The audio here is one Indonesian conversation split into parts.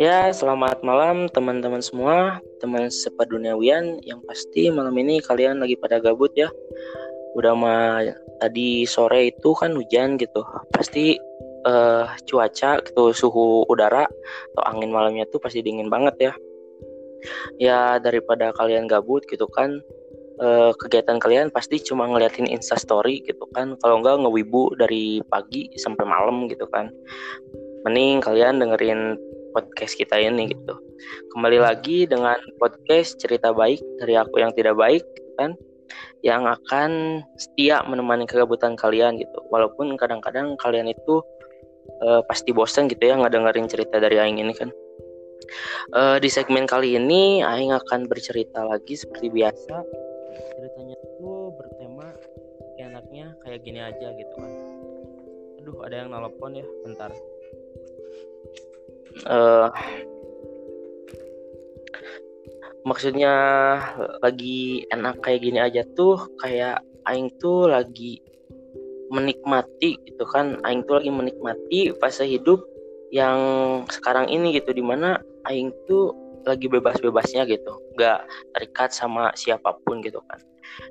Ya, selamat malam teman-teman semua, teman sepaduniawian yang pasti malam ini kalian lagi pada gabut ya. Udah mah tadi sore itu kan hujan gitu. Pasti uh, cuaca gitu suhu udara atau angin malamnya tuh pasti dingin banget ya. Ya daripada kalian gabut gitu kan uh, kegiatan kalian pasti cuma ngeliatin Insta story gitu kan. Kalau enggak ngewibu dari pagi sampai malam gitu kan. Mending kalian dengerin podcast kita ini gitu. Kembali lagi dengan podcast cerita baik dari aku yang tidak baik kan yang akan setia menemani kegabutan kalian gitu. Walaupun kadang-kadang kalian itu uh, pasti bosan gitu ya ngedengerin cerita dari Aing ini kan. Uh, di segmen kali ini Aing akan bercerita lagi seperti biasa. Ceritanya itu bertema enaknya kayak gini aja gitu kan. Aduh ada yang nelpon ya, bentar uh, maksudnya lagi enak kayak gini aja tuh kayak aing tuh lagi menikmati gitu kan aing tuh lagi menikmati fase hidup yang sekarang ini gitu di mana aing tuh lagi bebas-bebasnya gitu. Nggak terikat sama siapa pun gitu kan.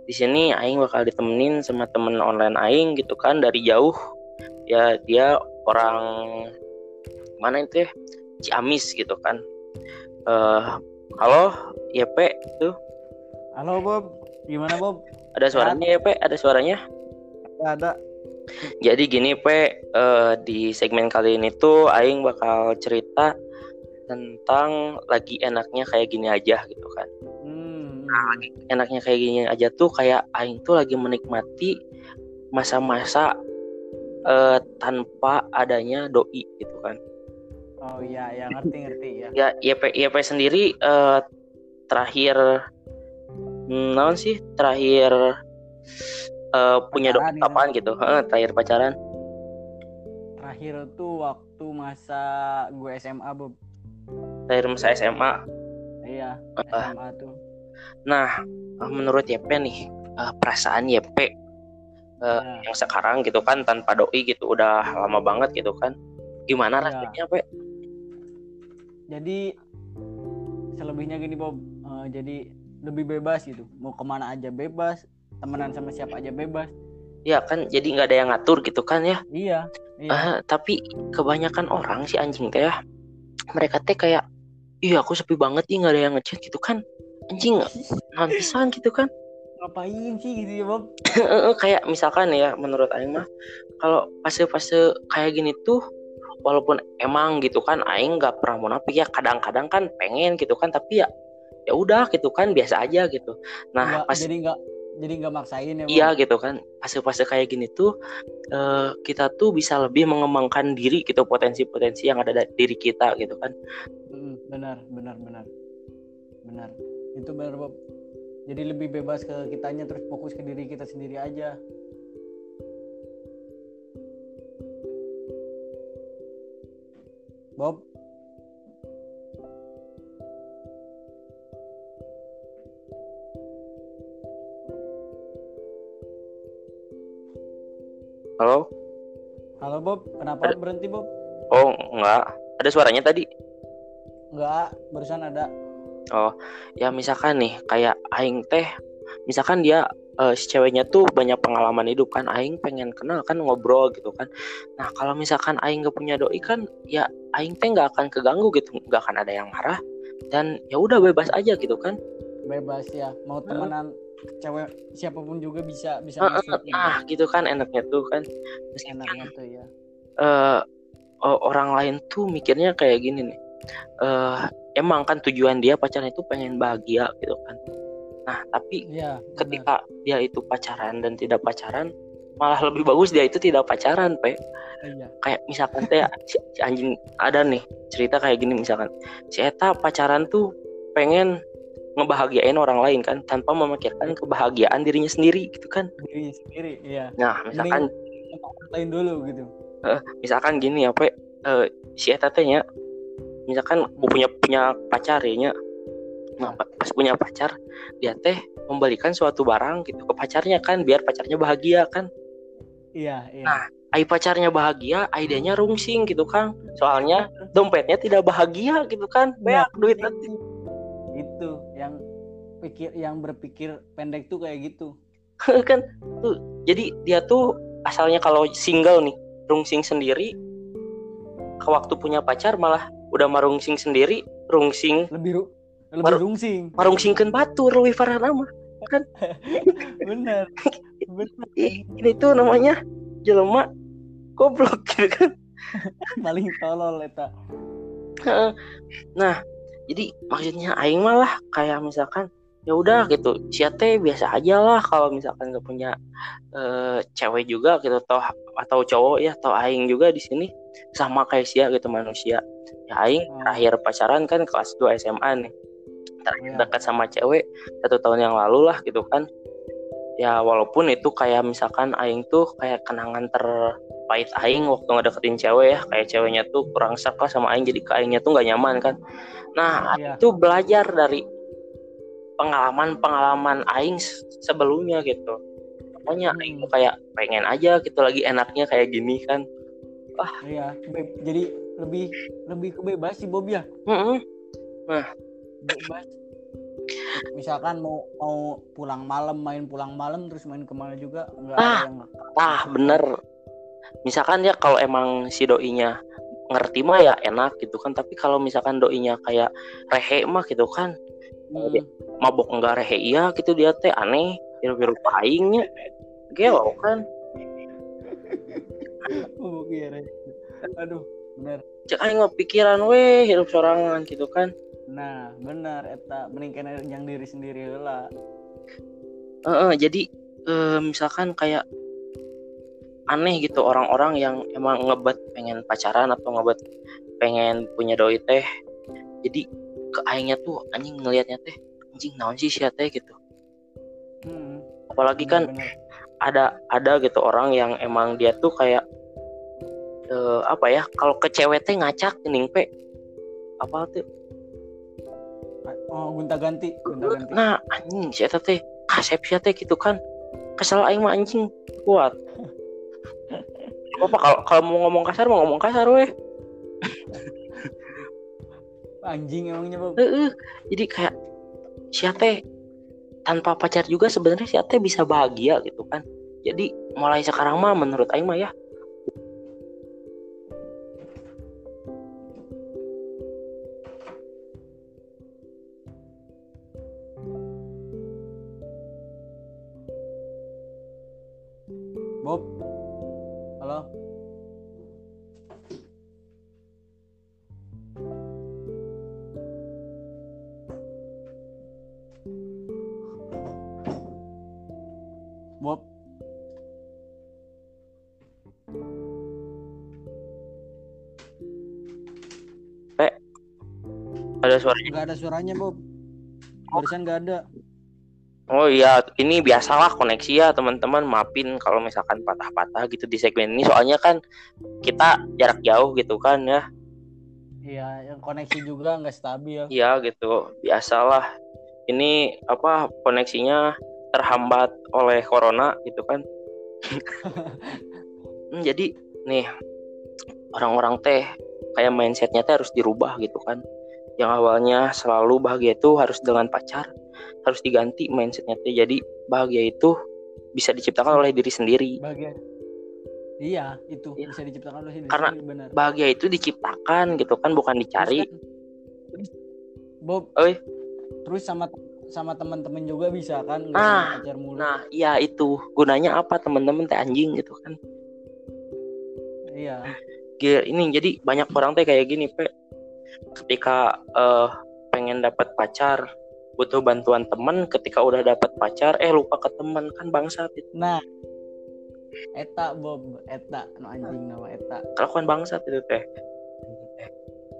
Di sini aing bakal ditemenin sama temen online aing gitu kan dari jauh. Ya dia orang mana itu ya? Ciamis gitu kan. Uh, halo? YP itu. Halo Bob. Gimana Bob? Ada suaranya YP ada suaranya? Ada. Jadi gini P uh, di segmen kali ini tuh Aing bakal cerita tentang lagi enaknya kayak gini aja gitu kan hmm. nah lagi enaknya kayak gini aja tuh kayak Aing tuh lagi menikmati masa-masa uh, tanpa adanya doi gitu kan Oh iya, ya ngerti ngerti ya. Ya YP YP sendiri uh, terakhir hmm, naon sih terakhir uh, punya dok kapan gitu? Uh, terakhir pacaran? Terakhir tuh waktu masa gue SMA, Bob. Terakhir masa SMA. Iya, SMA uh, tuh. Nah, menurut YP nih, uh, perasaan YP uh, ya. yang sekarang gitu kan tanpa doi gitu udah lama banget gitu kan. Gimana ya. rasanya, Pe? jadi selebihnya gini Bob uh, jadi lebih bebas gitu mau ke mana aja bebas temenan sama siapa aja bebas Iya kan jadi nggak ada yang ngatur gitu kan ya iya, iya. Uh, tapi kebanyakan orang sih anjing teh ya mereka teh kayak iya aku sepi banget nih nggak ada yang ngechat gitu kan. Anjing pisan gitu kan. Ngapain sih gitu ya Bob? Kayak misalkan ya menurut Aing mah kalau fase-fase kayak gini tuh walaupun emang gitu kan aing nggak pernah munafik ya. Kadang-kadang kan pengen gitu kan tapi ya ya udah gitu kan biasa aja gitu. Nah nggak, pas jadi nggak jadi nggak maksain ya iya gitu kan. Fase-fase kayak gini tuh uh, kita tuh bisa lebih mengembangkan diri gitu potensi-potensi yang ada di diri kita gitu kan. Hmm, benar benar benar. Benar. Itu benar Bob. Jadi lebih bebas ke kitanya terus fokus ke diri kita sendiri aja. Bob Halo Bob, kenapa ada... berhenti Bob? Oh, enggak. Ada suaranya tadi? Enggak, barusan ada. Oh, ya misalkan nih kayak aing teh misalkan dia uh, si ceweknya tuh banyak pengalaman hidup kan aing pengen kenal kan ngobrol gitu kan nah kalau misalkan aing gak punya doi kan ya aing teh nggak akan keganggu gitu nggak akan ada yang marah dan ya udah bebas aja gitu kan bebas ya mau temenan hmm. Cewek siapa pun juga bisa bisa uh, masuk ah gitu kan enaknya tuh kan enaknya tuh ya uh, orang lain tuh mikirnya kayak gini nih uh, emang kan tujuan dia pacaran itu pengen bahagia gitu kan Nah, tapi ya, ketika dia itu pacaran dan tidak pacaran, malah lebih bagus dia itu tidak pacaran, Pe. Iya. Kayak misalkan teh si, si anjing ada nih cerita kayak gini misalkan. Si Eta pacaran tuh pengen ngebahagiain orang lain kan tanpa memikirkan kebahagiaan dirinya sendiri gitu kan. Dirinya sendiri, iya. Nah, misalkan lain dulu gitu. Uh, misalkan gini ya, Pe. Uh, si Eta teh misalkan punya punya pacar ya nah pas punya pacar dia teh membalikan suatu barang gitu ke pacarnya kan biar pacarnya bahagia kan iya, iya. nah ai pacarnya bahagia idenya rungsing gitu kan soalnya dompetnya tidak bahagia gitu kan Nah, beak duit nanti itu yang pikir yang berpikir pendek tuh kayak gitu. Kan tuh jadi dia tuh asalnya kalau single nih rungsing sendiri ke waktu punya pacar malah udah marungsing sendiri rungsing lebih ru lebih Baru- rungsing. Marungsingkeun batur leuwih parah nama bener bener. Ih, ini tuh namanya jelema goblok gitu kan? Paling tolol eta. Heeh. nah jadi maksudnya aing malah kayak misalkan ya udah gitu sia teh biasa aja lah kalau misalkan gak punya eh, cewek juga gitu toh atau cowok ya atau aing juga di sini sama kayak sia gitu manusia ya aing Hmm. terakhir pacaran kan kelas 2 SMA nih terakhir Iya. dekat sama cewek satu tahun yang lalu lah gitu kan ya walaupun itu kayak misalkan aing tuh kayak kenangan terpahit aing waktu ngedeketin cewek ya kayak ceweknya tuh kurang sak lah sama aing jadi ke aingnya tuh nggak nyaman kan nah Iya. itu belajar dari pengalaman-pengalaman aing se- sebelumnya gitu pokoknya Hmm. aing kayak pengen aja gitu lagi enaknya kayak gini kan iya be- jadi lebih lebih kebebas sih Bob ya Mm-mm. bebas misalkan mau mau pulang malam main pulang malam terus main ke mana juga nggak Ah. ada yang ah bener misalkan ya kalau emang si doinya ngerti mah ya enak gitu kan tapi kalau misalkan doinya kayak rehe mah gitu kan Hmm. Mabok enggak rehe iya gitu dia teh aneh biru-biru paingnya gelo kan. Oh, kira. aduh bener. Cek aing mah pikiran weh hidup sorangan gitu kan. Nah bener eta mending kena yang diri sendiri lah Heeh, jadi eh, misalkan kayak aneh gitu orang-orang yang emang ngebet pengen pacaran atau ngebet pengen punya doi teh. Jadi ke aingnya tuh anjing ngelihatnya teh anjing naon sih sia teh gitu. Hmm. apalagi kan bener. ada ada gitu orang yang emang dia tuh kayak eh, apa ya kalau ke cewek teh ngacak gening pe. Apa tuh? Oh gonta ganti gonta ganti. nah anjing si eta teh kasep sia teh gitu kan. Kesel aing mah anjing kuat. Apa kalau kalau mau ngomong kasar mau ngomong kasar weh. Anjing emangnya Bob. Heeh. jadi kayak sia teh tanpa pacar juga sebenarnya sia teh bisa bahagia gitu kan. Jadi mulai sekarang mah menurut aing mah ya. Bob. Halo ada suaranya. Nggak ada suaranya Bob. Barusan nggak ada. Oh iya ini biasalah koneksi ya teman-teman. Maafin kalau misalkan patah-patah gitu di segmen ini. Soalnya kan kita jarak jauh gitu kan ya. Iya yang koneksi juga nggak stabil. Iya gitu. Biasalah. Ini apa koneksinya terhambat oleh corona gitu kan. Hmm, jadi nih orang-orang teh kayak mindsetnya teh harus dirubah gitu kan yang awalnya selalu bahagia itu harus dengan pacar harus diganti mindsetnya teh jadi bahagia itu bisa diciptakan oleh diri sendiri. Bagian iya itu Iya. bisa diciptakan oleh diri Karena- sendiri, benar. bahagia itu diciptakan gitu kan bukan dicari. Terus kan, Bob Oi. terus sama sama teman-teman juga bisa kan Ah, sama pacar mulu. nah iya itu. Gunanya apa? Teman-teman teh anjing gitu kan. Iya. Ge- ini jadi banyak orang teh kayak gini pe ketika eh, pengen dapat pacar butuh bantuan teman ketika udah dapat pacar eh lupa ke teman kan bangsat itu. Nah. Eta Bob. Eta no anjing nama eta. Kelakuan bangsat itu teh.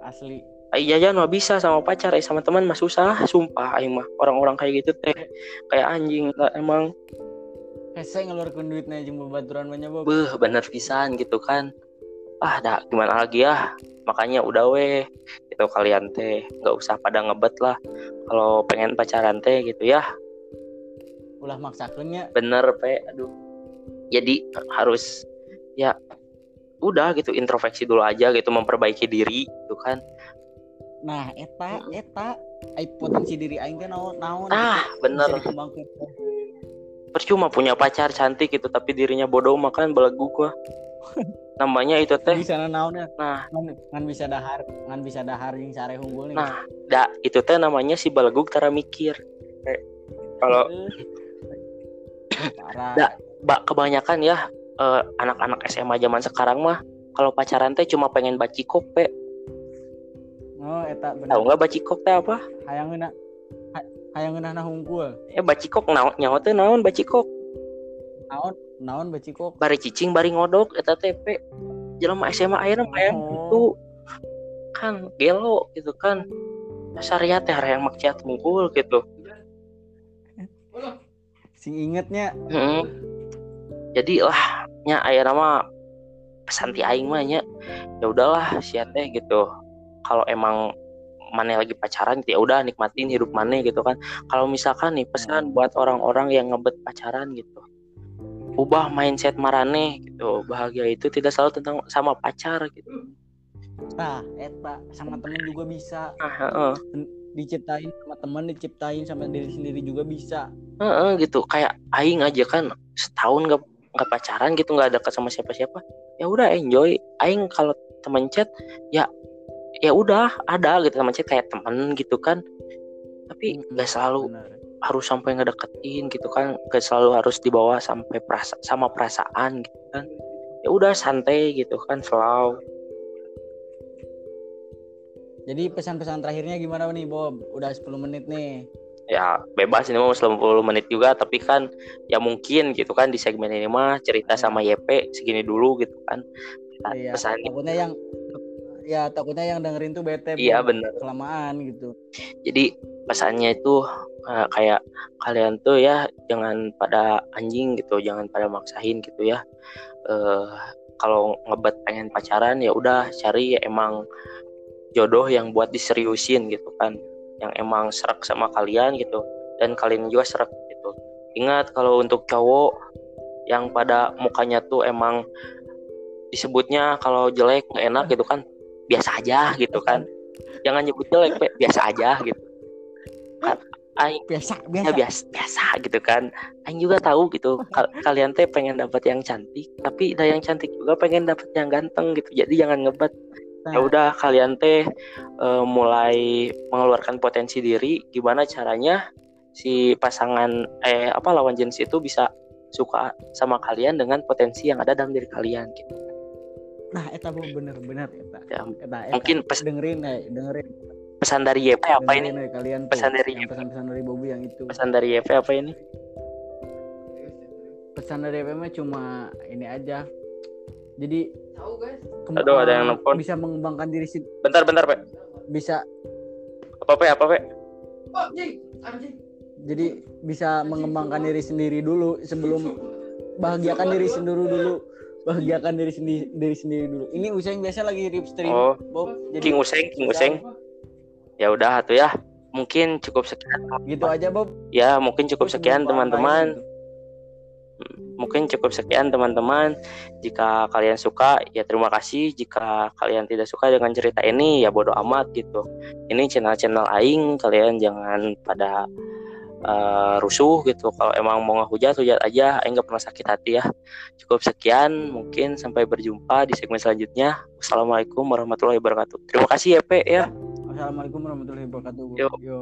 Asli. Ai jajan mah bisa sama pacar eh sama teman mah susah sumpah aing mah. Orang-orang kayak gitu teh. Kayak anjing lah emang. Hese ngeluarkan duitnya jeung babaturan banyak Bob. Bener pisan gitu kan. Ah dah gimana lagi ya makanya udah weh gitu kalian teh. Nggak usah pada ngebet lah. Kalau pengen pacaran teh gitu ya. Ulah maksakeunnya. Bener pe. Aduh. Jadi harus ya udah gitu introspeksi dulu aja gitu memperbaiki diri gitu kan. Nah eta eta. Ai potensi diri aing teh naon naon ah bener. Bisa dikembangkan percuma punya pacar cantik gitu tapi dirinya bodoh makan belegu gua namanya itu teh. Bisa naon ya nah. Ngan, ngan bisa dahar ngan bisa dahar yang sare hunggul nih. Nah da itu teh namanya si belegug tara mikir. Eh, kalau parah. Da. ba- kebanyakan ya eh, anak-anak SMA zaman sekarang mah kalau pacaran teh cuma pengen bacikok pe oh eta tahu bener nggak bacikok teh apa? Hayang ha- hayang ngeunah na hunggul eh bacikok naon nyawa teh naon bacikok naon naon bacikok bari cicing bari ngodok eta teh pe jelema SMA ayeuna mah yang Oh. gitu. Kan gelo gitu kan. Dasar ya teh yang maksiat mungkul gitu. Sing ingetnya. Heeh. jadi lah nya aya nama pesan ti aing mah nya ya udahlah sia teh gitu. Kalau emang mana lagi pacaran ya udah nikmatin hidup mana gitu kan. Kalau misalkan nih pesan buat orang-orang yang ngebet pacaran gitu ubah mindset marane gitu. Bahagia itu tidak selalu tentang sama pacar gitu. Nah eta sama temen juga bisa. Nah, heeh. diciptain sama temen diciptain sama diri sendiri juga bisa. Heeh, gitu. Kayak aing aja kan setahun nggak nggak pacaran gitu nggak dekat sama siapa-siapa ya udah enjoy. Aing kalau temen chat ya ya udah ada gitu temen chat kayak temen gitu kan. Tapi nggak selalu Bener. Harus sampai ngedeketin gitu kan nggak selalu harus dibawa sampai perasa sama perasaan gitu kan. Ya udah santai gitu kan slow jadi pesan-pesan terakhirnya gimana nih Bob? Udah 10 menit nih. Ya bebas ini mah 90 menit juga tapi kan ya mungkin gitu kan di segmen ini mah cerita sama YP segini dulu gitu kan. Kita iya pesan takutnya yang ya takutnya yang dengerin tuh bete iya bener. kelamaan gitu. Jadi pesannya itu eh, kayak kalian tuh ya jangan pada anjing gitu jangan pada maksain gitu ya. Eh kalau ngebet pengen pacaran ya udah cari ya emang jodoh yang buat diseriusin gitu kan. Yang emang serak sama kalian gitu dan kalian juga serak gitu. Ingat kalau untuk cowok yang pada mukanya tuh emang disebutnya kalau jelek nggak enak gitu kan biasa aja gitu kan. Jangan nyebut jelek Pe. biasa aja gitu. Kan aing biasa ya biasa. biasa biasa gitu kan. Aing juga tahu gitu kal- kalian teh pengen dapat yang cantik tapi ada yang cantik juga pengen dapat yang ganteng gitu. Jadi jangan ngebet. Nah, ya udah kalian teh eh, mulai mengeluarkan potensi diri gimana caranya si pasangan eh apa lawan jenis itu bisa suka sama kalian dengan potensi yang ada dalam diri kalian gitu nah eta bener-bener eta. Ya, eta, eta. mungkin pes- dengerin ya dengerin. Pesan dari YP apa ini? ya kalian tuh, Pesan dari- yang pesan-pesan dari Bobby yang itu. Pesan dari YP apa ini? Pesan dari FM cuma ini aja. Jadi kem- Aduh, ada yang eh, nelfon. bisa mengembangkan diri sendiri bentar bentar Pe. bisa. Apa Pe? apa Pe? jadi bisa mengembangkan diri sendiri dulu sebelum bahagiakan diri sendiri dulu bahagiakan diri sendiri diri sendiri dulu. Ini Useng biasa lagi rip stream. Oh, Bob jadi King Useng King Useng. ya udah tuh ya. Mungkin cukup sekian. Gitu aja Bob. Ya mungkin cukup sekian teman-teman. gitu. mungkin cukup sekian teman-teman. Jika kalian suka ya terima kasih. Jika kalian tidak suka dengan cerita ini ya bodoh amat gitu. Ini channel-channel aing. Kalian jangan pada Eh, rusuh gitu. Kalau emang mau ngehujat hujat aja. Enggak gak pernah sakit hati ya. Cukup sekian mungkin. Sampai berjumpa di segmen selanjutnya. Assalamualaikum warahmatullahi wabarakatuh. Terima kasih ya Pe, ya. Assalamualaikum warahmatullahi wabarakatuh Yo. Yo.